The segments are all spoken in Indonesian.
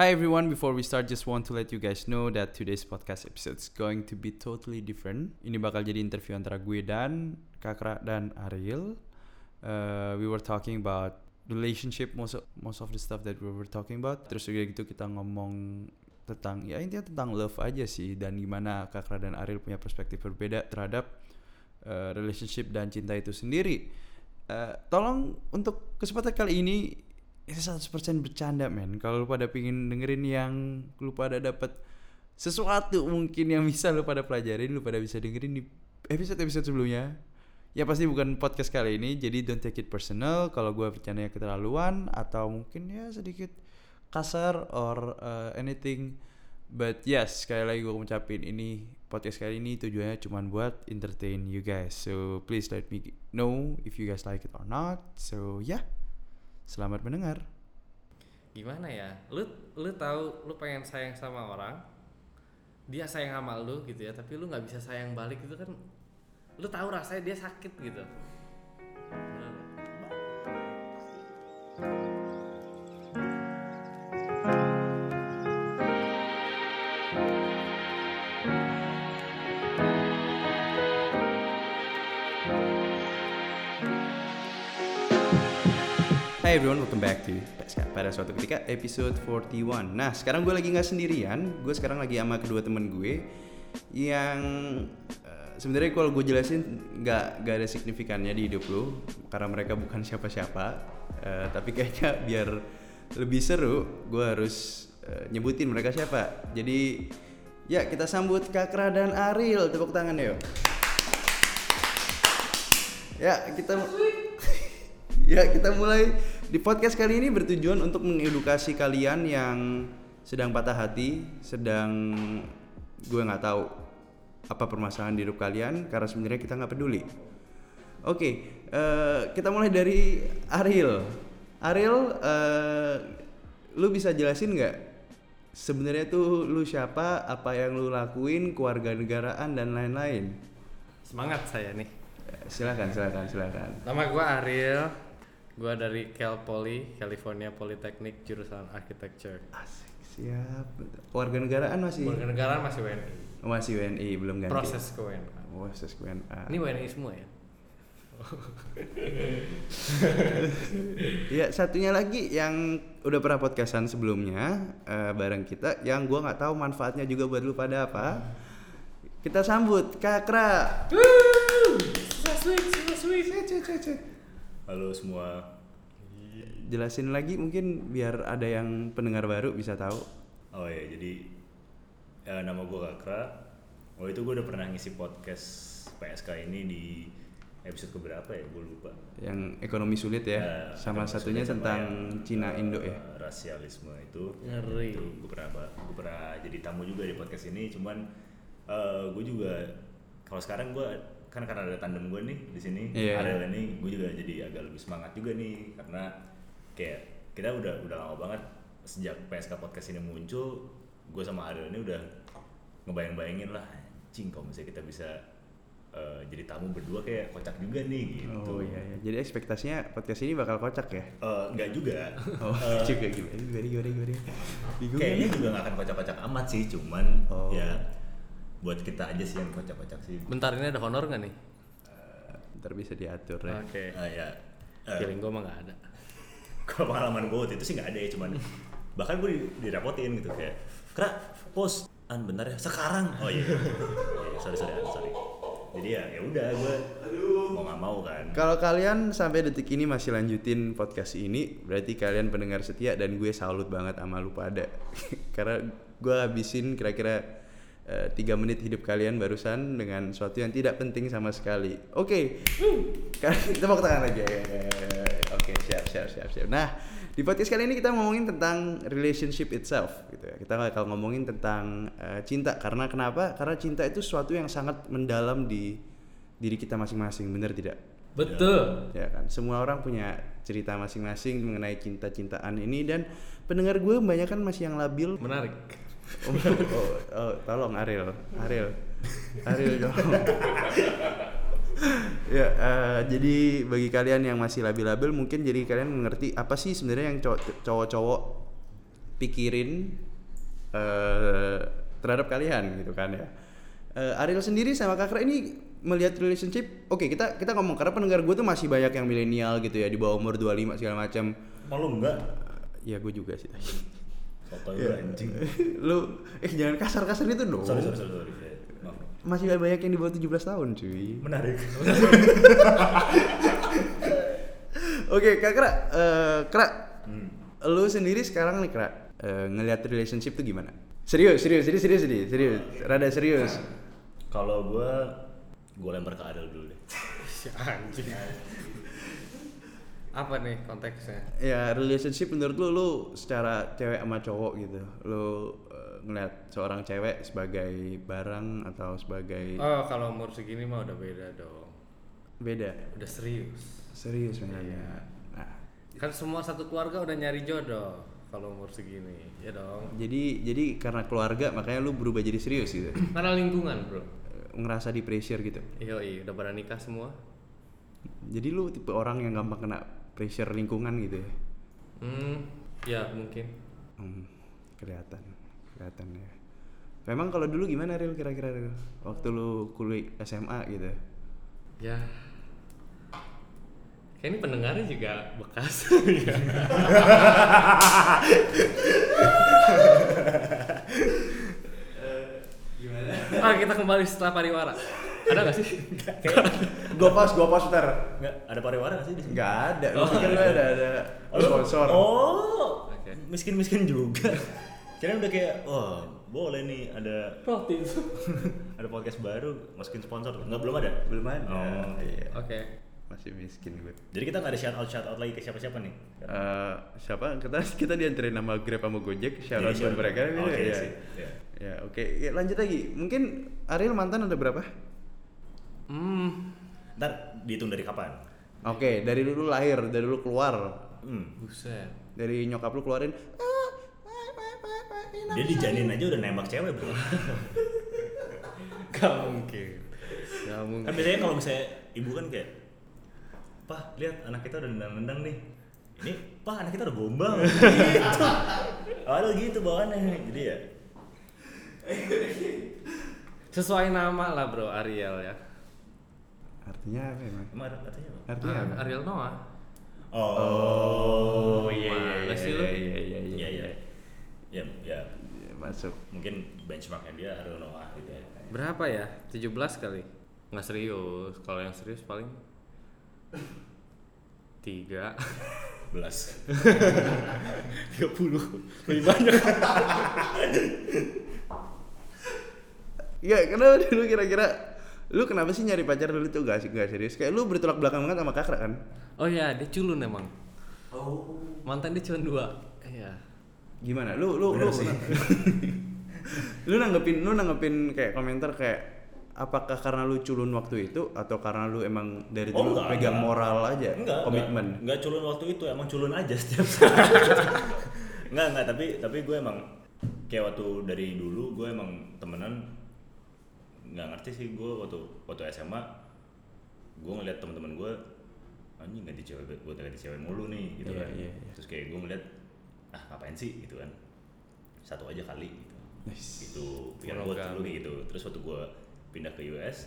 Hi everyone, before we start just want to let you guys know that today's podcast episode is going to be totally different. Ini bakal jadi interview antara gue dan Kakra dan Ariel. Uh, we were talking about relationship most of, most of the stuff that we were talking about. Terus juga gitu kita ngomong tentang ya intinya tentang love aja sih dan gimana Kakra dan Ariel punya perspektif berbeda terhadap uh, relationship dan cinta itu sendiri. Uh, tolong untuk kesempatan kali ini ini 100% bercanda men. Kalau lu pada pingin dengerin yang lu pada dapat sesuatu mungkin yang bisa lu pada pelajarin lu pada bisa dengerin di episode-episode sebelumnya ya pasti bukan podcast kali ini. Jadi don't take it personal. Kalau gue bercandanya keterlaluan atau mungkin ya sedikit kasar or uh, anything. But yes sekali lagi gue ngucapin ini podcast kali ini tujuannya cuma buat entertain you guys. So please let me know if you guys like it or not. So yeah Selamat mendengar. Gimana ya? Lu lu tahu lu pengen sayang sama orang, dia sayang sama lu gitu ya, tapi lu nggak bisa sayang balik itu kan lu tahu rasanya dia sakit gitu. Hai everyone, welcome back to PSK pada suatu ketika episode 41 Nah sekarang gue lagi nggak sendirian. Gue sekarang lagi sama kedua temen gue Yang uh, sebenarnya kalau gue jelasin nggak nggak ada signifikannya di hidup lo Karena mereka bukan siapa-siapa. Uh, Tapi kayaknya biar lebih seru Gue harus uh, nyebutin mereka siapa. Jadi ya kita sambut Kakra dan Ariel Tepuk tangan yuk. Ya kita ya kita mulai di podcast kali ini bertujuan untuk mengedukasi kalian yang sedang patah hati, sedang gue nggak tahu apa permasalahan di hidup kalian karena sebenarnya kita nggak peduli. Oke, uh, kita mulai dari Ariel. Ariel, uh, lu bisa jelasin nggak sebenarnya tuh lu siapa, apa yang lu lakuin, keluarga negaraan dan lain-lain? Semangat saya nih. Silakan, silakan, silakan. Nama gue Ariel, gue dari Cal Poly, California Polytechnic jurusan Architecture. Asik, siap. Warga negaraan masih? Warga negara masih WNI. Masih WNI, belum ganti. Proses ke WNI. Proses ke WNA. Ini WNI semua ya? ya satunya lagi yang udah pernah podcastan sebelumnya uh, bareng kita yang gua nggak tahu manfaatnya juga buat lu pada apa kita sambut Kakra Halo semua. jelasin lagi mungkin biar ada yang pendengar baru bisa tahu Oh ya, jadi ya, nama gue Kakra. Oh itu gue udah pernah ngisi podcast PSK ini di episode keberapa ya? Gue lupa. yang ekonomi sulit ya, Ya, sama satunya sama tentang Cina eh, Indo ya Rasialisme itu. Ngeri. Itu gue pernah gue pernah jadi tamu juga di podcast ini. Cuman gue juga kalau sekarang gue kan karena ada tandem gue nih di sini, Iya. Ariel ini gue juga jadi agak lebih semangat juga nih karena kayak kita udah udah lama banget sejak PSK podcast ini muncul, gue sama Ariel ini udah ngebayang-bayangin lah, cing kalau misalnya kita bisa eh, jadi tamu berdua kayak kocak juga nih gitu. oh iya, iya jadi ekspektasinya podcast ini bakal kocak ya Eh, nggak juga. oh Eh, juga gimana gimana gimana kayaknya kan? juga nggak akan kocak-kocak amat sih, cuman Oh. ya buat kita aja sih yang kocak-kocak sih. Bentar ini ada honor nggak nih? ntar bisa diatur ya Oke. Ah, ya. Eh, Feeling gue mah nggak ada. kalau pengalaman gue waktu itu sih nggak ada ya cuman bahkan gue di- dirapotin gitu kayak kera post an bentar ya sekarang oh iya Iya, sorry sorry sorry jadi ya ya udah gue mau nggak mau kan Kalau kalian sampai detik ini masih lanjutin podcast ini, berarti kalian pendengar setia dan gue salut banget sama lu pada. Karena gue habisin kira-kira tiga menit hidup kalian barusan dengan sesuatu yang tidak penting sama sekali. Oke, kita mau tangan lagi. Oke, siap, siap, siap, siap. Nah, di podcast kali ini kita ngomongin tentang relationship itself, gitu ya. Kita bakal ngomongin tentang eh, cinta. Karena kenapa? Karena cinta itu sesuatu yang sangat mendalam di diri kita masing-masing, bener tidak? Betul. ya kan semua orang punya cerita masing-masing mengenai cinta-cintaan ini dan pendengar gue banyak kan masih yang labil Menarik. Oh, oh, oh, tolong Ariel Ariel Ariel dong ya eh, jadi bagi kalian yang masih labil-labil mungkin jadi kalian mengerti apa sih sebenarnya yang cow- cowok-cowok pikirin eh terhadap kalian gitu kan ya. Eh, Ariel sendiri sama Kakra ini melihat relationship, oke kita kita ngomong karena pendengar gue tuh masih banyak yang milenial gitu ya di bawah umur 25 segala macam. Malu enggak? Ya gue juga sih. Soto Iya. gue anjing. Lu eh jangan kasar-kasar itu dong. Sorry, sorry, sorry, sorry. Ya, Maaf. Masih banyak yang di bawah 17 tahun cuy. Menarik. Oke, Kak Kra, eh, Kra, Hmm. lu sendiri sekarang nih Kra, eh, ngelihat relationship tuh gimana? Serius, serius, serius, serius, serius, serius, rada serius. Kalau gue, gue lempar ke Adel dulu deh. Si anjing. Apa nih konteksnya? Ya relationship menurut lu, lu secara cewek sama cowok gitu, lu eh, ngelihat seorang cewek sebagai barang atau sebagai Oh, kalau umur segini mah udah beda dong. beda? Udah serius. Serius sebenarnya. Iya. Nah, Kan semua satu keluarga udah nyari jodoh kalau umur segini, ya dong. jadi jadi karena keluarga makanya lu berubah jadi serius gitu, Karena lingkungan, Bro. Ngerasa di pressure gitu. Iya, iya, udah pada nikah semua. Jadi lu tipe orang yang gampang kena pressure lingkungan gitu ya? Hmm, ya mungkin. Hmm, kelihatan, kelihatan ya. Memang kalau dulu gimana Ril kira-kira Ril? Waktu lu kuliah SMA gitu. Ya. Kayak ini pendengarnya juga bekas. ya. Gimana? ah, kita kembali setelah pariwara. Ada gak sih? gua pas, gua pas ntar. Enggak, ada pariwara nggak sih di sini? Nggak ada, lu pikir lu ada ada lu- sponsor. Oh, Oke. miskin-miskin juga. Kira udah kayak, wah boleh nih ada Roti. ada podcast baru masukin sponsor. Enggak belum ada. Belum ada. Oh, iya. Oke. Masih miskin gue. Jadi kita nggak ada shout out shout out lagi ke siapa-siapa nih. Eh, siapa kita kita dianterin nama Grab sama Gojek shout out Iya, buat mereka Oke ya. sih, iya. Ya, oke. Ya, lanjut lagi. Mungkin Ariel mantan ada berapa? Hmm, Ntar dihitung dari kapan? Oke, dari dulu lahir, dari dulu keluar, Hmm. buset. dari nyokap lu keluarin. Dia dijanin aja udah nembak cewek bro. Gak mungkin. Gak mungkin. kan biasanya kalau misalnya ibu kan kayak, Pah lihat anak kita udah nendang-nendang nih. Ini Pah anak kita udah gombal. gitu. Awalnya gitu bawaannya. Jadi ya. Sesuai nama lah bro, Ariel ya. Artinya apa emang? Emang artinya apa? Artinya Ah? Ariel Noah. Oh, iya iya iya sih lu. iya iya iya Iya iya. Ya ya Iya, Masuk. mungkin benchmarknya dia Ariel Noah gitu ya. Berapa ya? 17 kali. Nggak serius. Kalau yang serius paling tiga. Belas. 30 lebih banyak. Iya, kenapa dulu kira-kira lu kenapa sih nyari pacar dulu tuh gak, gak serius? Kayak lu bertolak belakang banget sama kakak kan? Oh iya, dia culun emang. Mantan dia cuma dua. Iya. Gimana? Lu lu lu sih. lu nanggepin lu nanggepin kayak komentar kayak apakah karena lu culun waktu itu atau karena lu emang dari Oh, dulu enggak, pegang enggak. moral aja, Enggak, komitmen? Enggak, enggak culun waktu itu, emang culun aja setiap saat. enggak, enggak, tapi tapi gue emang kayak waktu dari dulu gue emang temenan nggak ngerti sih gue waktu waktu SMA gue ngeliat teman-teman gue anjing ganti cewek gue ganti cewek mulu nih gitu Iya, kan. iya, iya. terus kayak gue ngeliat ah ngapain sih? gitu kan. Satu aja kali gitu. Nice. itu pikiran gue dulu gitu. Terus waktu gue pindah ke US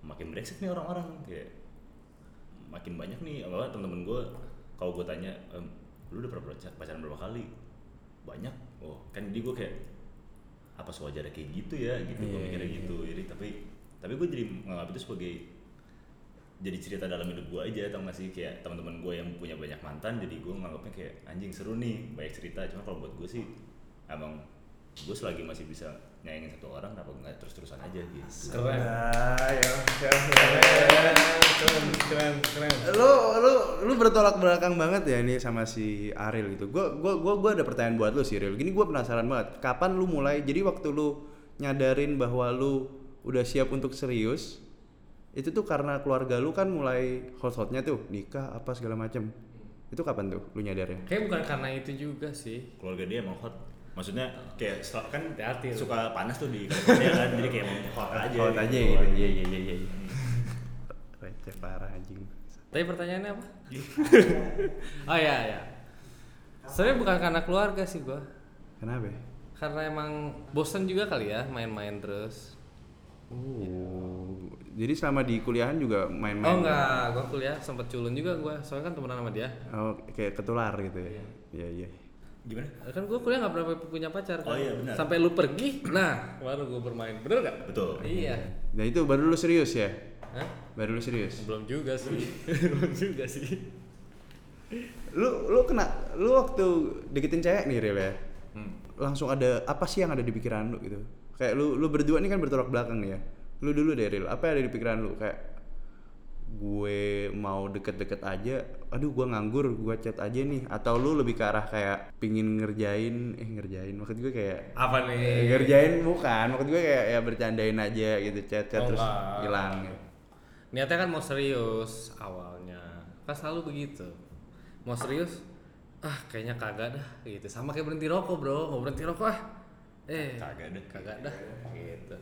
makin brengsek nih orang-orang. Kayak makin banyak nih apa temen-temen gue kalau gue tanya "Em, lu udah pernah pacar- pacaran berapa kali? Banyak. Oh kan jadi gue kayak apa sewajarnya kayak gitu ya gitu. Gue Iya, mikirnya iya, gitu. jadi tapi tapi gue jadi menganggap itu sebagai jadi cerita dalam hidup gue aja tau gak sih? Kayak teman-teman gue yang punya banyak mantan jadi gue nganggapnya kayak anjing seru nih banyak cerita. Cuma kalau buat gue sih emang gue selagi masih bisa nyayangin satu orang kenapa nggak terus-terusan aja gitu. Keren. Ah, ya, siap, Keren, keren, keren, lu lu lu bertolak belakang banget ya ini sama si Ariel gitu. Gua gua gua gua ada pertanyaan buat lu sih Ariel. Gini gua penasaran banget. Kapan lu mulai? Jadi waktu lu nyadarin bahwa lu udah siap untuk serius, itu tuh karena keluarga lu kan mulai hot-hotnya tuh nikah apa segala macem. Itu kapan tuh lu nyadarnya? Kayak bukan karena itu juga sih. keluarga dia emang hot maksudnya kayak kan suka panas tuh di California kan jadi kayak hot aja Hot aja gitu. Iya iya iya iya. Receh parah anjing. Tapi pertanyaannya apa? oh iya iya. Sebenarnya bukan karena keluarga sih gua. Kenapa? ya? karena emang bosen juga kali ya main-main terus Oh, jadi selama di kuliahan juga main-main? oh enggak gua kuliah sempet culun juga gua soalnya kan temenan sama dia Oh, kayak ketular gitu ya? Iya, iya. Gimana? kan gua kuliah nggak pernah punya pacar kan Oh iya, benar. sampai lu pergi nah baru gua bermain bener nggak Betul. iya Nah itu baru lu serius ya? Hah? Baru lu serius? belum juga sih belum juga sih Lu lu kena lu waktu deketin cewek nih Ril ya? Hmm. Langsung ada apa sih yang ada di pikiran lu gitu? Kayak lu lu berdua nih kan bertolak belakang nih ya. Lu dulu deh Ril, apa yang ada di pikiran lu kayak gue mau deket-deket aja, aduh gue nganggur, gue chat aja nih, atau lu lebih ke arah kayak pingin ngerjain, eh ngerjain, maksud gue kayak apa nih ngerjain bukan maksud gue kayak ya bercandain aja gitu chat chat Oh, terus hilang gitu. Niatnya kan mau serius awalnya. Kan selalu begitu. Mau serius ah kayaknya kagak dah gitu. Sama kayak berhenti rokok bro. Mau berhenti rokok ah. Eh Kagak deh. kagak dah gitu.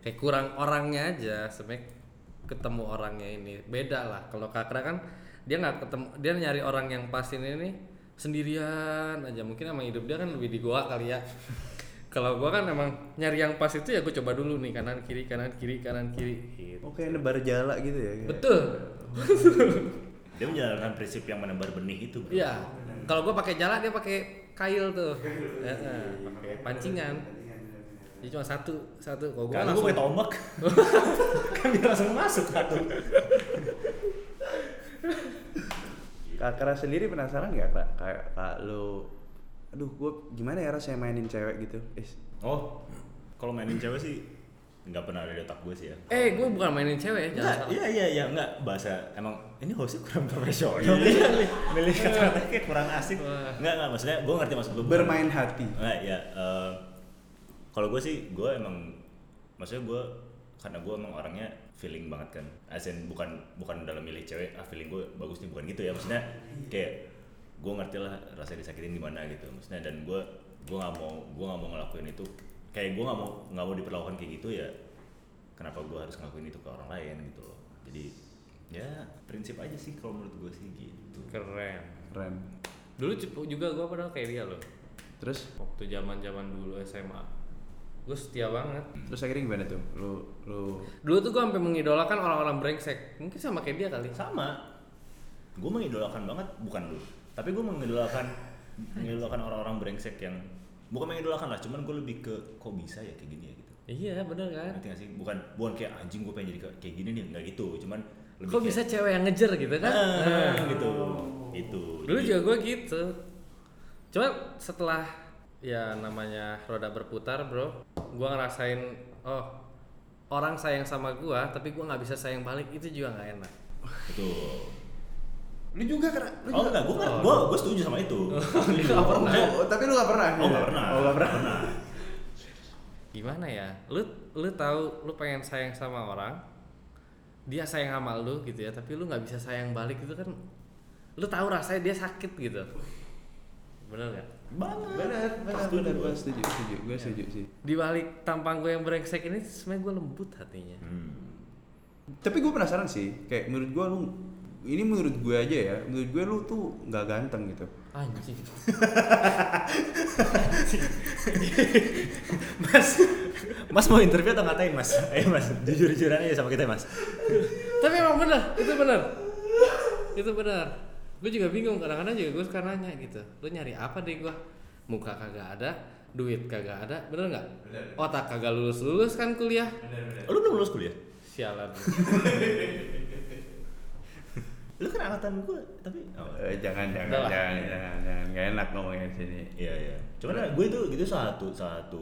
Kayak kurang orangnya aja sebenarnya ketemu orangnya ini beda lah. Kalau kakra kan dia nggak ketemu dia nyari orang yang pas ini nih sendirian aja. Mungkin emang hidup dia kan lebih di gua kali ya kalau gua kan emang nyari yang pas itu ya gue coba dulu nih kanan kiri kanan kiri kanan kiri gitu. Oh kayak nebar jala gitu ya. kayak. betul Dia menjalankan prinsip yang menebar benih itu. bro. iya kalau gua pakai jala dia pakai kail tuh Ya, pakai pancingan jadi cuma satu satu kalau gua Kalau gue langsung pakai tombak, kan dia langsung masuk satu. Kak Kara sendiri penasaran nggak kak kayak kak lu aduh gue gimana ya rasanya mainin cewek gitu is Oh, kalau mainin cewek sih nggak pernah ada di otak gue sih ya. eh gue bukan mainin cewek Enggak, salah iya iya iya enggak bahasa emang ini hostnya kurang profesional nih. Milih kata-kata kayak kurang asik. Wah. Enggak enggak maksudnya gue ngerti maksud lu. bermain hati Enggak ya. eh, kalau gue sih gue emang maksudnya gue karena gue emang orangnya feeling banget kan. Asin bukan bukan dalam milih cewek ah feeling gue bagus nih bukan gitu ya maksudnya kayak gue ngerti lah rasa disakitin di mana gitu. Maksudnya dan gue gue nggak mau gue nggak mau ngelakuin itu. Kayak gue nggak mau nggak mau diperlakukan kayak gitu ya kenapa gue harus ngelakuin itu ke orang lain gitu loh. Jadi ya prinsip aja sih kalau menurut gue sih gitu. Keren. Keren dulu cepu- juga gue padahal kayak dia loh. Terus? Waktu zaman zaman dulu SMA gue setia banget. Terus akhirnya gimana tuh? Lu lu dulu tuh gue sampai mengidolakan orang-orang brengsek. Mungkin sama kayak dia kali. Sama. Gue mengidolakan banget bukan lu tapi gue mengidolakan mengidolakan orang-orang brengsek yang bukan mengidolakan lah cuman gue lebih ke kok bisa ya kayak gini ya? gitu. Iya bener kan? Ngerti gak sih? Bukan bukan kayak anjing gue pengen jadi kayak- gini nih. Nggak gitu cuman lebih kok kayak, bisa cewek yang ngejer gitu kan? Ah, Nah. gitu. Itu dulu Jadi- juga gue gitu. Cuma setelah ya namanya roda berputar bro gue ngerasain oh orang sayang sama gue tapi gue nggak bisa sayang balik itu juga nggak enak. Betul lu juga kera lu oh juga enggak gue Oh, gue gue setuju sama itu. Nggak pernah. oh, tapi lu nggak pernah? Oh nggak pernah. Oh nggak pernah. Gimana ya? Lu lu tahu lu pengen sayang sama orang dia sayang sama lu gitu ya tapi lu nggak bisa sayang balik itu kan lu tahu rasanya dia sakit gitu. Bener nggak? Banget. Benar benar Setuju benar gua. gue setuju setuju gue setuju sih. Di balik tampang gue yang brengsek ini sebenarnya gue lembut hatinya. Hmm. tapi gue penasaran sih kayak menurut gue lu ini menurut gue aja ya menurut gue lu tuh nggak ganteng gitu. Anjing. Mas mas mau interview atau ngatain mas. Ayo mas. Jujur jujuran aja sama kita mas. Tapi emang bener itu bener itu bener gue juga bingung kadang-kadang juga gue suka nanya gitu. Lu nyari apa deh gue muka kagak ada duit kagak ada bener nggak? Otak kagak lulus lulus kan kuliah? Lu belum lulus kuliah? Sialan lu kan angkatan gue tapi oh, Eh, jangan jangan lah. jangan jangan jangan. Nggak enak ngomongin di sini. Iya iya. Cuman gue itu itu salah satu satu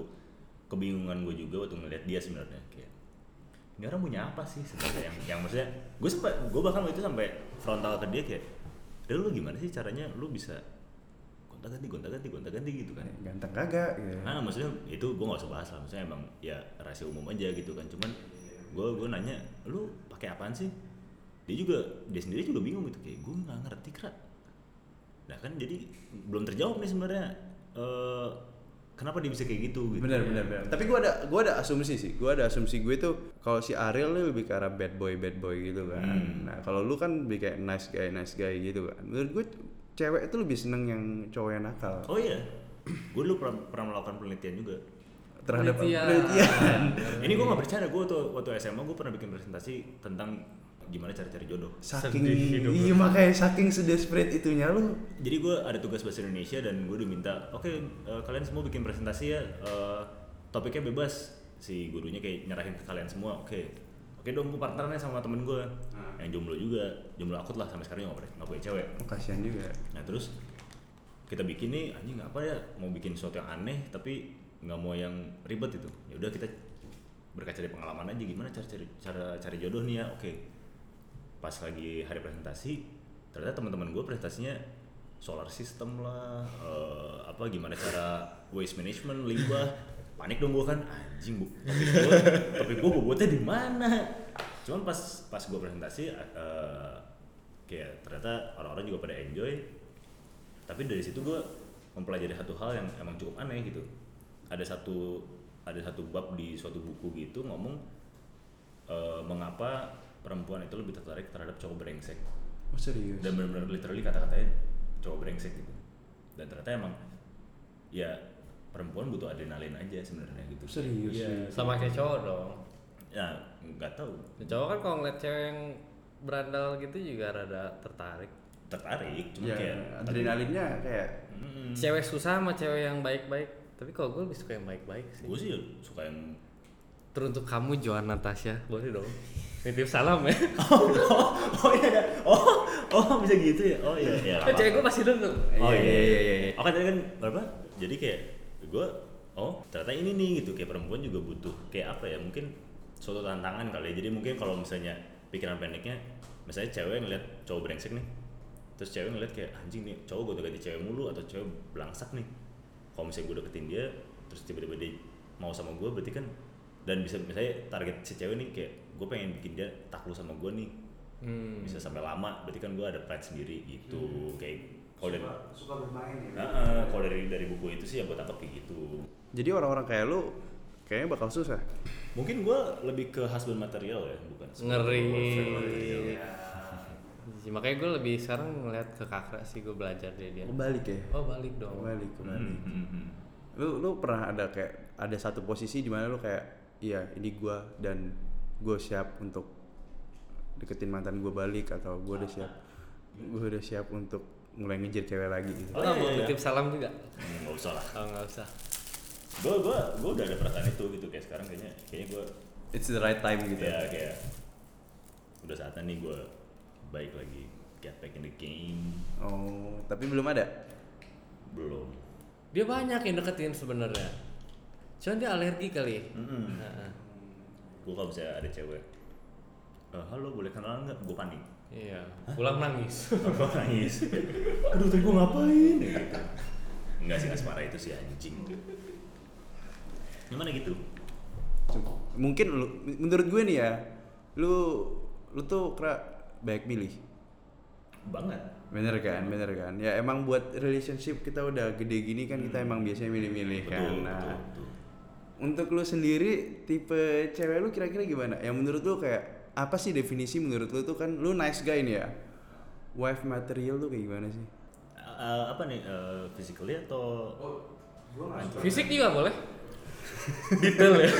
kebingungan gue juga waktu ngeliat dia sebenarnya kayak ini orang punya apa sih sebenarnya? Yang yang maksudnya gue sempat gue bahkan waktu itu sampai frontal ke dia kayak "Del, lu gimana sih caranya lu bisa gonta ganti gonta ganti gonta ganti gitu kan. Ganteng kagak gitu nah maksudnya itu gue gak usah bahas lah. Maksudnya emang ya rahasia umum aja gitu kan. Cuman gue gue nanya lu pakai apaan sih dia juga dia sendiri juga bingung gitu kayak gue nggak ngerti krak nah kan jadi belum terjawab nih sebenarnya eh kenapa dia bisa kayak gitu gitu. Benar benar benar. Tapi gue ada gua ada asumsi sih gue ada asumsi gue tuh kalau si Ariel lu lebih ke arah bad boy bad boy gitu kan. Hmm. nah kalau lu kan lebih kayak nice guy nice guy gitu kan. Menurut gue cewek itu lebih seneng yang cowok yang nakal. Oh iya. Gue dulu pernah, pernah melakukan penelitian juga. Terhadap Penelitian. penelitian. ini gue gak bercanda gue waktu, waktu SMA gue pernah bikin presentasi tentang gimana cara cari jodoh. Saking iya makanya saking sedesperate itunya lu. jadi gue ada tugas bahasa Indonesia dan gue diminta oke eh, kalian semua bikin presentasi ya eh, topiknya bebas. Si gurunya kayak nyerahin ke kalian semua oke oke dong gue partnernya sama temen gue yang jomblo juga jomblo akut lah sampai sekarang nggak pernah nggak punya cewek. Oh, kasihan juga. nah terus kita bikin nih anjing apa ya mau bikin sesuatu yang aneh tapi nggak mau yang ribet itu. Ya udah kita berkaca dari pengalaman aja gimana cara cari cara cari jodoh nih ya? Oke pas lagi hari presentasi ternyata teman-teman gue presentasinya solar system lah eh, apa gimana cara waste management limbah. Panik dong gue kan anjing bu topik gue bobotnya di mana? Cuman pas pas gue presentasi eh, kayak ternyata orang-orang juga pada enjoy. Tapi dari situ gue mempelajari satu hal yang emang cukup aneh gitu. Ada satu ada satu bab di suatu buku gitu ngomong eh, mengapa perempuan itu lebih tertarik terhadap cowok brengsek Oh, serius. dan benar-benar literally kata-katanya cowok brengsek gitu dan ternyata emang ya perempuan butuh adrenalin aja sebenarnya gitu Serius. Iya. serius. Sama kayak cowok dong. ya nggak tahu Cowok kan kalau ngeliat cewek yang berandal gitu juga rada tertarik. tertarik cuma Ya, kayak adrenalinnya kayak Mm, Cewek susah sama cewek yang baik-baik. Tapi kalau gue lebih suka yang baik-baik sih. gue sih suka yang Teruntuk kamu Joan Natasha, boleh dong. Nitip salam ya. oh, oh, oh iya ada. oh oh bisa gitu ya oh iya iya Kan cewek gue pasti denger. Oh Iya, iya iya, iya iya, iya. Oke tadi kan berapa? Jadi kayak gue oh ternyata ini nih gitu kayak perempuan juga butuh kayak apa ya mungkin suatu tantangan kali ya. Jadi mungkin kalau misalnya pikiran pendeknya misalnya cewek ngeliat cowok brengsek nih terus cewek ngeliat kayak anjing nih cowok gue ganti cewek mulu atau cewek belangsak nih kalau misalnya gue deketin dia terus tiba-tiba dia mau sama gue berarti kan dan bisa misalnya target si cewek nih kayak gue pengen bikin dia takluk sama gue nih Hmm. bisa sampai lama berarti kan gue ada pride sendiri gitu kayak kalau dari suka bermain ya. Eh, kalau dari dari buku itu sih yang gue tangkap kayak gitu. Jadi orang-orang kayak lu kayaknya bakal susah. Mungkin gue lebih ke husband material ya, bukan Ngeri. Iya, Makanya gue lebih sekarang ngeliat ke kakak sih gue belajar dari dia. Kebalik ya. Oh balik dong. Kebalik, kebalik. Hmm, hmm, hmm. Lu lu pernah ada kayak ada satu posisi di mana lu kayak iya ini gua dan gue siap untuk deketin mantan gue balik atau gue udah siap gue udah siap untuk mulai ngejar cewek lagi gitu. Oh, nggak iya, mau iya. nitip salam juga? Hmm, nggak usah lah. Oh nggak usah. Gue gue gue udah ada perasaan itu gitu kayak sekarang kayaknya kayaknya gue It's the right time gitu. ya kayak udah saatnya nih gue baik lagi get back in the game Oh, tapi belum ada. belum. Dia banyak yang deketin sebenarnya. Cuman dia alergi kali. Mm-mm. Heeh. Gue kalau misalnya ada cewek, "Eh, halo boleh kenalan nggak? Gue panik. Iya. Pulang nangis. Gue nangis. Aduh tadi gue ngapain? Ya, gitu. Enggak sih nggak separah itu sih anjing. Gimana gitu? Mungkin lu menurut gue nih ya, lu lu tuh kera baik milih. Banget. Bener kan, bener kan. Ya emang buat relationship kita udah gede gini kan kita emang biasanya milih-milih kan. Nah, betul. Untuk lu sendiri tipe cewek lu kira-kira gimana? Yang menurut lu kayak apa sih definisi menurut lu tuh kan lu nice guy nih ya. Wife material tuh kayak gimana sih? Eh, apa nih? eh, physically atau Fisik juga boleh. Detail ya.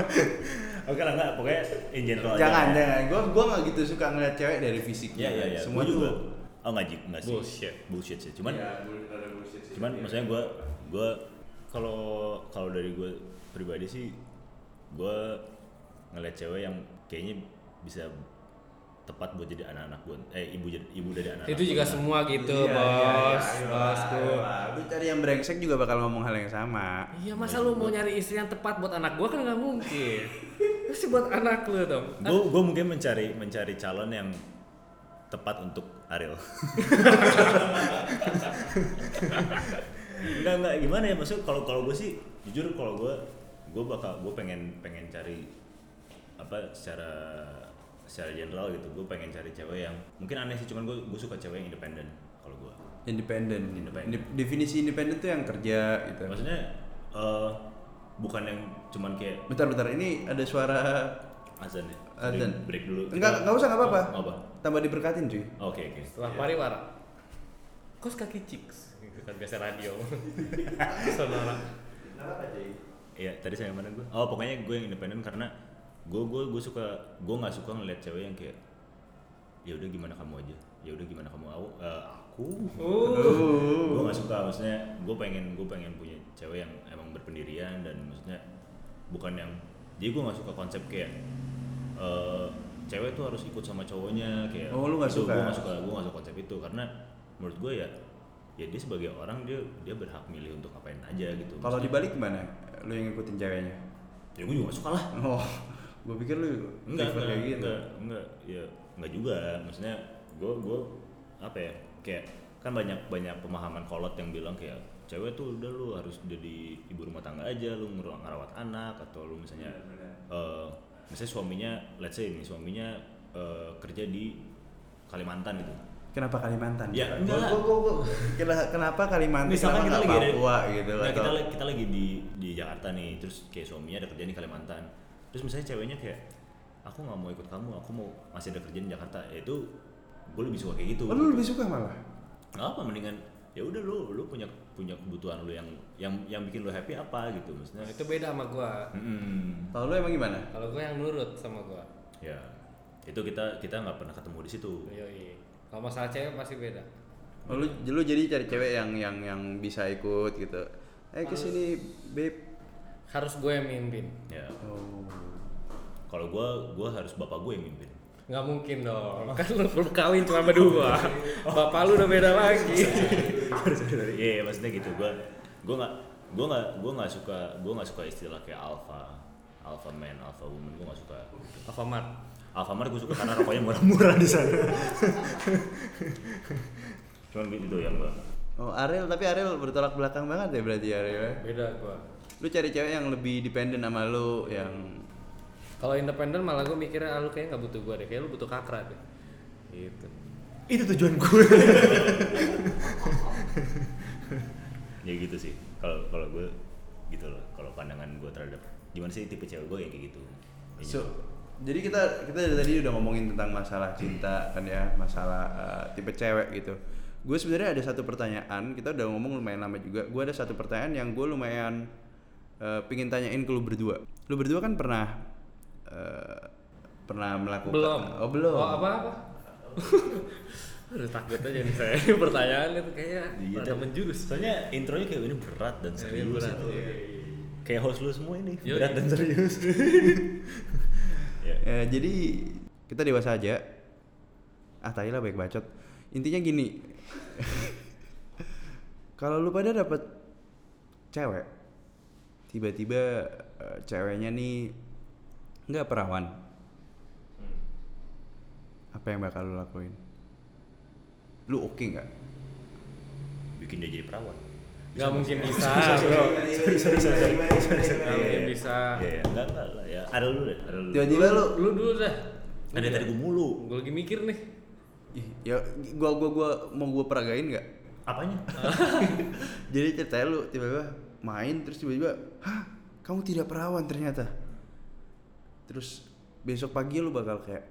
Oke lah enggak, pokoknya in general aja. Jangan, jangan. Gua gua nggak gitu suka ngeliat cewek dari fisiknya. Iya iya iya. Semua Gua juga. tuh Oh enggak enggak sih. Bullshit. Bullshit sih. Cuman Iya, ada bullshit sih. cuman maksudnya gue gue kalau kalau dari gue pribadi sih gue ngeliat cewek yang kayaknya bisa tepat buat jadi anak-anak gue eh ibu jadi ibu dari anak-anak Itu juga semua gitu, Iya, bos. iya, iya, Bosku. Lu cari yang brengsek juga bakal ngomong hal yang sama. Iya masa lu mau nyari istri yang tepat buat anak gua kan nggak mungkin. Pasti buat anak lu dong. gue gue mungkin mencari mencari calon yang tepat untuk Ariel enggak enggak gimana ya maksud kalau kalau gue sih jujur kalau gue gue bakal gue pengen pengen cari apa secara secara general gitu gue pengen cari cewek yang mungkin aneh sih cuman gue gue suka cewek yang independen kalau gue Independen. Independen. Inde- Definisi independen tuh yang kerja gitu. maksudnya eh bukan yang cuman kayak Bentar, bentar. Ini ada suara azan ya Azan. break dulu Enggak, enggak usah, enggak apa-apa. Oh, apa Tambah diberkatin cuy. oke oke Setelah pariwara. Kos kaki chicks. Bukan biasa radio. Sonora. Iya, tadi saya mana gue? Oh, pokoknya gue yang independen karena gue gue gue suka gue nggak suka ngeliat cewek yang kayak ya udah gimana kamu aja ya udah gimana kamu aku eh, aku gue nggak suka maksudnya gue pengen gue pengen punya cewek yang emang berpendirian dan maksudnya bukan yang jadi gue nggak suka konsep kayak eh, cewek tuh harus ikut sama cowoknya kayak Oh, lu nggak itu suka? gue nggak suka gue nggak suka konsep itu karena menurut gue ya ya dia sebagai orang dia dia berhak milih untuk ngapain aja gitu Kalau dibalik gimana? Lu yang ngikutin ceweknya? ya gue juga gak suka lah. Oh, gue pikir lu enggak enggak, kayak gitu. enggak enggak. Ya enggak juga. Maksudnya gue gue apa ya kayak kan banyak banyak pemahaman kolot yang bilang kayak cewek tuh udah lu harus jadi ibu rumah tangga aja lu ngerawat anak atau lu misalnya eh misalnya suaminya let's say ini suaminya eh, kerja di Kalimantan gitu Kenapa Kalimantan? Ya, Gua- enggak lah. gua- gua- gua- kena- kenapa Kalimantan? misalkan kenapa kita lagi ada Papua gitu Nah, kita atau kita lagi di di Jakarta nih terus kayak suaminya ada kerja di Kalimantan terus misalnya ceweknya kayak aku nggak mau ikut kamu aku mau masih ada kerjaan di Jakarta ya itu gue lebih suka kayak gitu Oh, lu lebih suka malah? nggak apa mendingan ya udah lu lu punya punya kebutuhan lu yang yang yang bikin lu happy apa gitu maksudnya Nah, itu beda sama gua. Mm-mm. Kalau lu emang gimana? Kalau gua yang nurut sama gua. ya itu kita kita nggak pernah ketemu di situ Yoi. Kalau masalah cewek pasti beda. Oh, lu, lu jadi cari cewek yang yang yang bisa ikut gitu. Eh ke sini, babe. Harus gue yang mimpin. ya Oh. kalau gue gue harus bapak gue yang mimpin Nggak mungkin dong. Kan lu belum kawin cuma berdua. Bapak lu udah beda lagi. Iya, iya, maksudnya gitu. Gue gue nggak gue nggak gue nggak suka gue nggak suka istilah kayak alpha alpha man alpha woman gue nggak suka Alfamart. Alfamart gue suka karena rokoknya murah-murah di sana cuman itu yang gue Oh, Ariel, tapi Ariel bertolak belakang banget ya berarti Ariel. ya? Beda gua. Lu cari cewek yang lebih dependen sama lu yang Kalau independen malah gue mikirnya ah, lu kayaknya nggak butuh gua deh. Kayak lu butuh kakra deh. Gitu. itu tujuan gue ya gitu sih kalau kalau gue gitu loh kalau pandangan gue terhadap gimana sih tipe cewek gue ya kayak gitu Ya So, gitu. Jadi kita kita dari tadi udah ngomongin tentang masalah cinta kan ya, masalah uh, tipe cewek gitu. Gue sebenarnya ada satu pertanyaan, kita udah ngomong lumayan lama juga. Gue ada satu pertanyaan yang gue lumayan uh, pingin tanyain ke lu berdua. Lu berdua kan pernah uh, pernah melakukan Belum. Oh, belum. Oh, apa apa? Aduh takut aja nih saya pertanyaan itu kayaknya Iya, dan- menjurus. soalnya intronya kayak ini berat dan Ini serius berat, gitu. iya. kayak host lu semua ini Yoi. berat dan serius ya. Eh, jadi kita dewasa aja. Ah, tai lah baik bacot. Intinya gini. Kalau lu pada dapet cewek, tiba-tiba eh, ceweknya nih nggak perawan, apa yang bakal lu lakuin? Lu oke nggak? bikin dia jadi perawan Gak mungkin bisa, bro. Gak mungkin bisa. ya ya enggak enggak lah ya ada lu deh ada lu Tiba-tiba lu, Lu dulu dah. ada tadi gue mulu Gue lagi mikir nih. Ih, ya gua gua gua mau gua peragain nggak? apanya Jadi ceritanya lu tiba-tiba main terus tiba-tiba, hah kamu tidak perawan ternyata. Terus besok pagi lu bakal kayak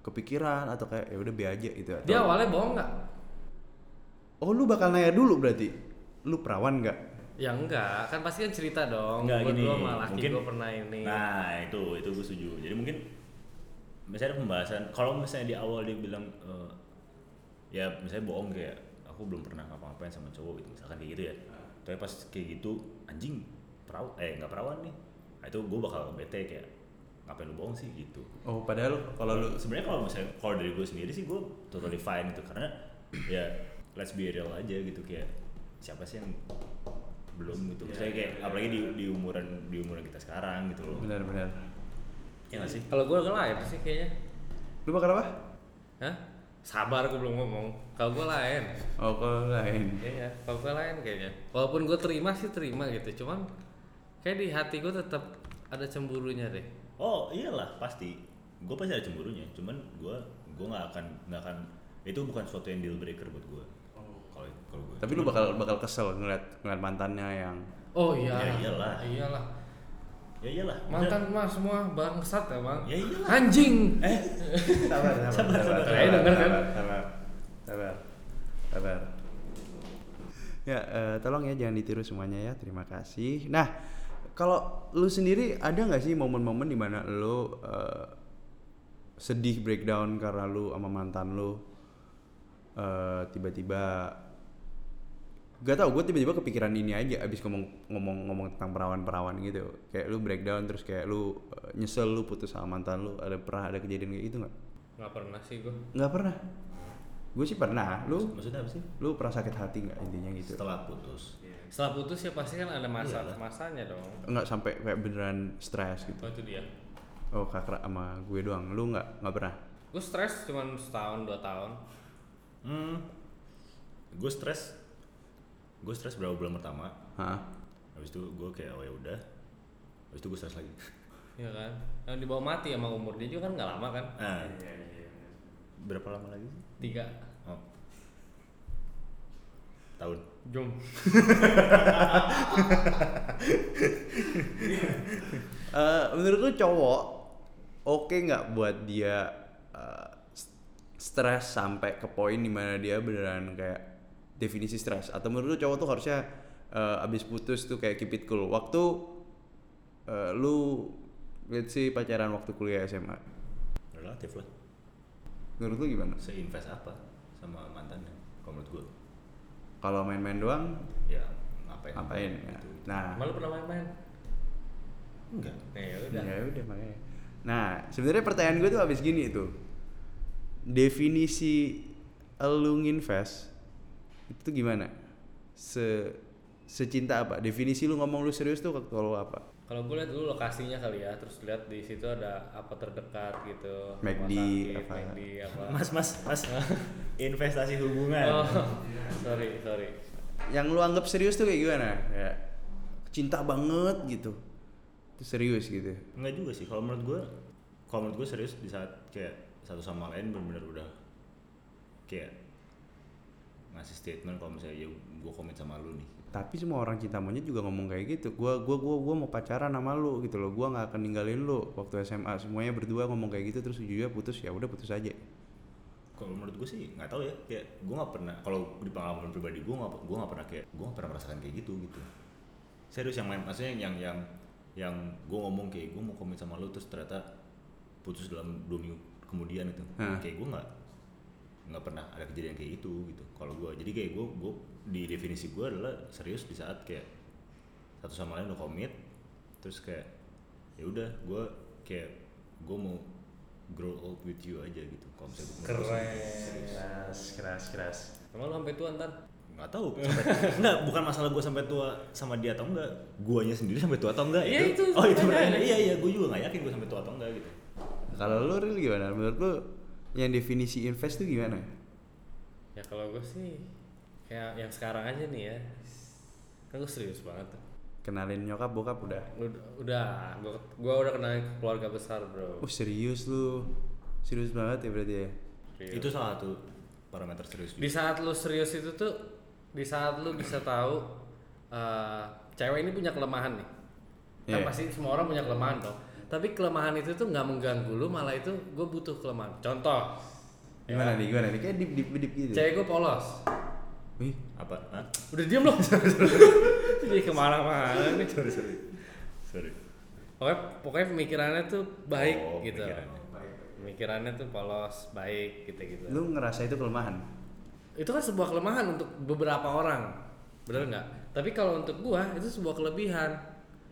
kepikiran atau kayak ya udah be aja gitu. Atau, Dia awalnya bohong nggak? oh lu bakal nanya dulu berarti, lu perawan nggak? Ya enggak, kan pasti kan cerita dong. Enggak Gua gini, dulu sama laki mungkin- gue pernah ini. Nah itu itu gue setuju. Jadi mungkin misalnya ada pembahasan. Kalau misalnya di awal dia bilang eh, ya misalnya bohong kayak aku belum pernah ngapa-ngapain sama cowok gitu misalkan kayak gitu ya. Tapi pas kayak gitu anjing perawan eh nggak perawan nih. Nah, itu gue bakal bete kayak ngapain lu bohong sih gitu. Oh padahal kalau lu sebenarnya kalau misalnya kalau dari gue sendiri sih gue totally fine gitu karena ya let's be real aja gitu kayak siapa sih yang belum gitu misalnya kayak apalagi di, di umuran di umuran kita sekarang gitu loh benar-benar. ya gak sih Kalau gue lain sih kayaknya. Lu bakal apa? Hah? Sabar gue belum ngomong. Kalau gue lain. Oh kalau lain. Iya, kalau gue lain kayaknya. Walaupun gue terima sih terima gitu, cuman kayak di hati gue tetap ada cemburunya deh. oh iyalah pasti gue pasti ada cemburunya cuman gue gue nggak akan nggak akan itu bukan suatu yang deal breaker buat gue kalau kalau gue Tapi lu bakal bakal kesel ngeliat ngeliat mantannya yang Oh iya. Ya iyalah. Iyalah. ya iyalah Mantan mah semua bangsat emang. ya iyalah Anjing. eh sabar sabar Sabar, sabar. Ayo denger kan? sabar sabar sabar ya eh, tolong ya jangan ditiru semuanya ya terima kasih nah kalau lu sendiri ada nggak sih momen-momen di mana lu eh, sedih breakdown karena lu sama mantan lu eh, tiba-tiba gak tau gue tiba-tiba kepikiran ini aja abis ngomong ngomong ngomong tentang perawan-perawan gitu. Kayak lu breakdown terus kayak lu eh, nyesel lu putus sama mantan lu ada pernah ada kejadian kayak gitu nggak? Nggak pernah sih gue nggak pernah? Gue sih pernah. Lu? Maksudnya apa sih? lu pernah sakit hati nggak intinya gitu? Setelah putus. setelah putus ya pasti kan ada masa Iyalah. masanya dong. Nggak sampai kayak beneran stres gitu? Oh itu dia. Oh kakak sama gue doang. Lu nggak nggak pernah? Gue stres cuman setahun dua tahun. Hmm. Gue stres. Gue stres berapa bulan pertama. Hah? Habis itu gue kayak oh ya udah. Habis itu gue stres lagi. ya kan yang dibawa mati sama umur dia juga kan nggak lama kan Nah. Berapa lama lagi sih? tiga Oh. Tahun. jom Eh, menurut lu cowok oke nggak buat dia eh, st- stres sampai ke poin di mana dia beneran kayak definisi stres atau menurut lu cowok tuh harusnya eh, abis putus tuh kayak keep it cool waktu eh, lu let's say pacaran waktu kuliah SMA Relatif lah. menurut lu gimana Seinvest apa sama mantannya? Kalau menurut gue. kalau main-main doang Ya ngapain? ngapain ya? Gitu. nah malu pernah main-main Enggak. nah, ya udah Ya udah makanya. Nah, sebenarnya pertanyaan gue tuh habis gini tuh. Definisi lu nginvest itu tuh gimana? Se secinta apa? Definisi lu ngomong lu serius tuh kalau apa? kalau gue lihat dulu lokasinya kali ya terus lihat di situ ada apa terdekat gitu McD, apa. McD, apa Mas, mas, mas. Investasi hubungan. oh sorry sorry Yang lu anggap serius tuh kayak gimana? Kayak cinta banget gitu. Itu serius gitu. Enggak juga sih. Kalau menurut gue, kalau menurut gue serius di saat kayak satu sama lain benar-benar udah kayak ngasih statement kalau misalnya ya gue komit sama lu nih. Tapi semua orang cinta monyet juga ngomong kayak gitu. Gua gua gua gua mau pacaran sama lu gitu loh. Gua nggak akan ninggalin lu waktu SMA. Semuanya berdua ngomong kayak gitu terus ujungnya putus ya udah putus aja. Kalau menurut gue sih nggak tahu ya. Kayak gue nggak pernah. Kalau di pengalaman pribadi gue nggak gue nggak pernah kayak gue nggak pernah merasakan kayak gitu gitu. Serius yang main maksudnya yang yang yang gue ngomong kayak gue mau komit sama lu terus ternyata putus dalam dua minggu kemudian itu. Hah. Kayak gue nggak nggak pernah ada kejadian kayak itu gitu. Kalau gue jadi kayak gue gue di definisi gue adalah serius di saat kayak satu sama lain udah komit terus kayak ya udah gue kayak gue mau grow old with you aja gitu kalau misalnya keren. Keras, keras, keras. emang lu sampai tua ntar? Nggak tahu sampai enggak bukan masalah gue sampai tua sama dia atau enggak guanya sendiri sampai tua atau enggak Iya, itu oh itu pertanyaan iya iya gue juga nggak yakin gue sampai tua atau enggak gitu. Kalau lu real gimana? Menurut lu yang definisi invest tuh gimana? ya kalau gue sih kayak yang sekarang aja nih ya kan gue serius banget tuh Kenalin nyokap bokap udah. udah udah gue gua udah kenalin ke keluarga besar bro Oh serius lu? Serius banget ya berarti ya? Serius. itu salah satu parameter serius di saat lu serius itu tuh di saat lu bisa tahu eh, cewek ini punya kelemahan nih kan Iya. pasti semua orang punya kelemahan dong tapi kelemahan itu tuh nggak mengganggu lu malah itu gue butuh kelemahan. Contoh. Gimana nih? Gimana nih? Kayak dip dip dip gitu. cewek gue polos. Wih, apa? Hah? udah diam loh. Jadi ke mana-mana nih. Sorry sorry. Sorry. Pokoknya pokoknya pemikirannya tuh baik Oh, gitu. pemikirannya. pemikirannya tuh polos baik gitu gitu lu ngerasa itu kelemahan? itu kan sebuah kelemahan untuk beberapa orang. Bener nggak? Tapi kalau untuk gua itu sebuah kelebihan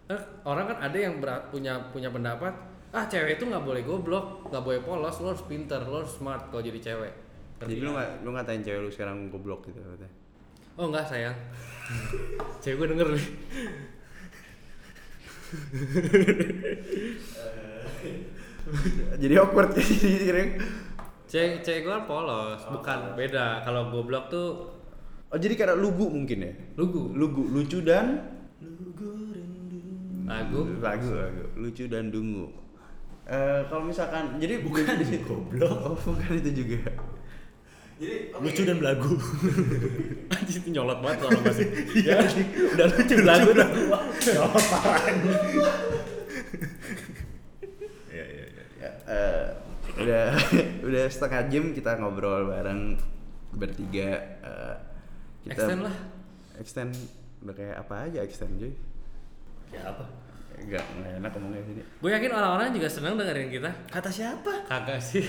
Eh, orang kan ada yang berat, punya punya pendapat ah cewek itu nggak boleh goblok nggak boleh polos lo harus pinter lo harus smart kalau jadi cewek. Jadi lu nggak? lu ngatain cewek lu sekarang goblok gitu katanya. oh enggak sayang. Cewek gue denger nih. Jadi awkward gini kira cewek cewek gue polos bukan beda. Kalau goblok tuh Oh jadi karena lugu mungkin ya? lugu. Lugu, lucu dan lagu lagu, lagu. lucu dan dungu. Eh kalau misalkan jadi bukan goblok. Oh, bukan itu juga. Jadi lucu dan belagu anjir itu nyolot banget orang masih ya udah lucu lagu tuh Iya iya iya. Ya, eh, udah udah setengah jam kita ngobrol bareng bertiga. eh, kita extend lah extend udah kayak apa aja extend cuy Ya apa? Enggak, enggak enak ngomongnya sini Gue yakin orang-orang juga senang dengerin kita. Kata siapa? Kagak sih.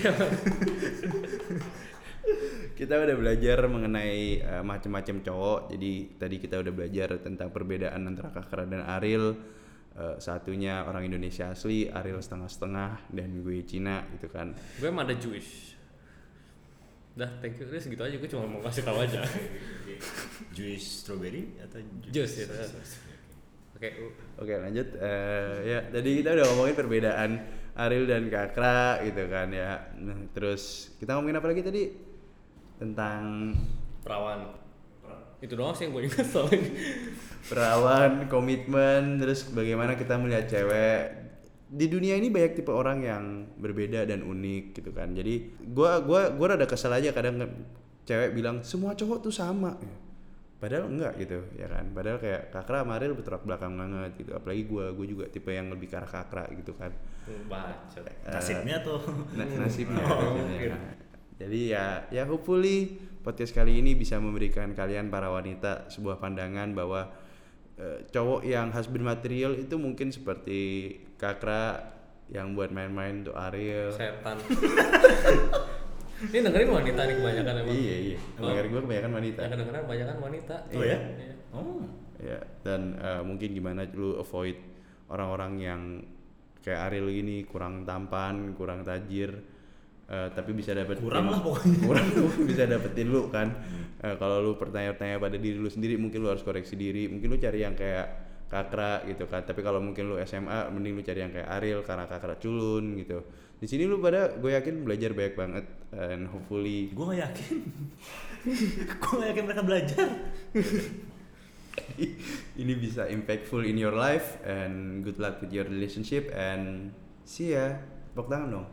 kita udah belajar mengenai eh, macam-macam cowok jadi tadi kita udah belajar tentang perbedaan antara Kakra dan Ariel Eh, satunya orang Indonesia asli Ariel setengah-setengah dan gue Cina gitu kan gue emang ada Jewish. Dah, thank you. Udah segitu aja. Gue cuma mau kasih tahu aja. Juice strawberry atau Jus gitu. Oke, u- Oke lanjut. Eh, ya tadi kita udah ngomongin perbedaan Ariel dan Kakra gitu kan ya. Nah, terus kita ngomongin apa lagi tadi? Tentang perawan. Itu doang sih yang gue ingat soalnya. perawan komitmen terus bagaimana kita melihat cewek. Di dunia ini banyak tipe orang yang berbeda dan unik gitu kan. Jadi gua gua gua rada kesel aja kadang nge- cewek bilang semua cowok tuh sama padahal enggak gitu ya kan padahal kayak kakra sama Ariel bertolak belakang banget gitu apalagi gua gua juga tipe yang lebih ke arah kakra gitu kan Bacot. nasibnya tuh Na- nasibnya, Oh, nasibnya. oke. Jadi ya ya hopefully podcast kali ini bisa memberikan kalian para wanita sebuah pandangan bahwa eh, cowok yang husband material itu mungkin seperti Kakra yang buat main-main untuk Ariel. Setan. Ini dengerin wanita nih kebanyakan emang. Iya iya. Oh. Dengar gue kebanyakan wanita. Yang kedengeran kebanyakan wanita. Oh ya? Iya. Oh. Ya, dan eh, mungkin gimana lu avoid orang-orang yang kayak Ariel gini kurang tampan, kurang tajir, eh, tapi bisa dapetin Kurang lah pokoknya. kurang bisa dapetin lu kan. Eh, kalau lu bertanya-tanya pada diri lu sendiri, mungkin lu harus koreksi diri. Mungkin lu cari yang kayak Kakra gitu kan. Tapi kalau mungkin lu SMA, mending lu cari yang kayak Ariel karena Kakra culun gitu. Di sini lu pada gue yakin belajar banyak banget and hopefully Gue gak yakin. gue gak yakin mereka belajar. ini bisa impactful in your life and good luck with your relationship and see ya tepuk tangan dong.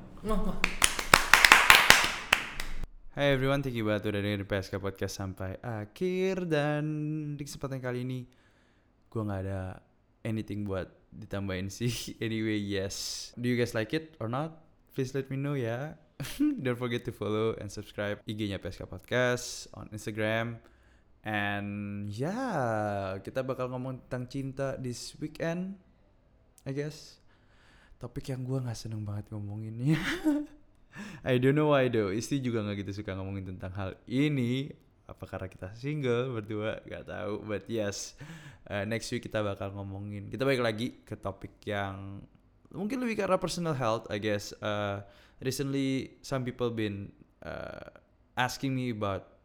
Hai everyone, thank you banget udah dengerin PSK Podcast sampai akhir dan di kesempatan kali ini gue nggak ada anything buat ditambahin sih. Anyway, yes. Do you guys like it or not? Please let me know ya. Don't forget to follow and subscribe IG-nya PSK Podcast on Instagram. And yeah, kita bakal ngomong tentang cinta this weekend, I guess. Topik yang gue nggak seneng banget ngomonginnya. I don't know why though. Isti juga nggak gitu suka ngomongin tentang hal ini. Apa karena kita single berdua? Gak tahu. But yes, uh, next week kita bakal ngomongin. Kita balik lagi ke topik yang mungkin lebih arah personal health. I guess. Uh, recently, some people been uh, asking me about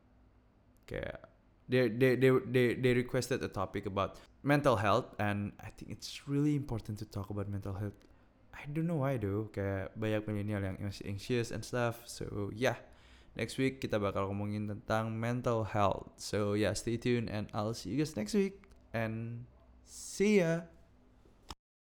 kayak they they they they they requested a topic about mental health and I think it's really important to talk about mental health. I don't know why though, kayak banyak milenial yang masih anxious and stuff. So yeah, next week kita bakal ngomongin tentang mental health. So yeah, stay tuned and I'll see you guys next week and see ya.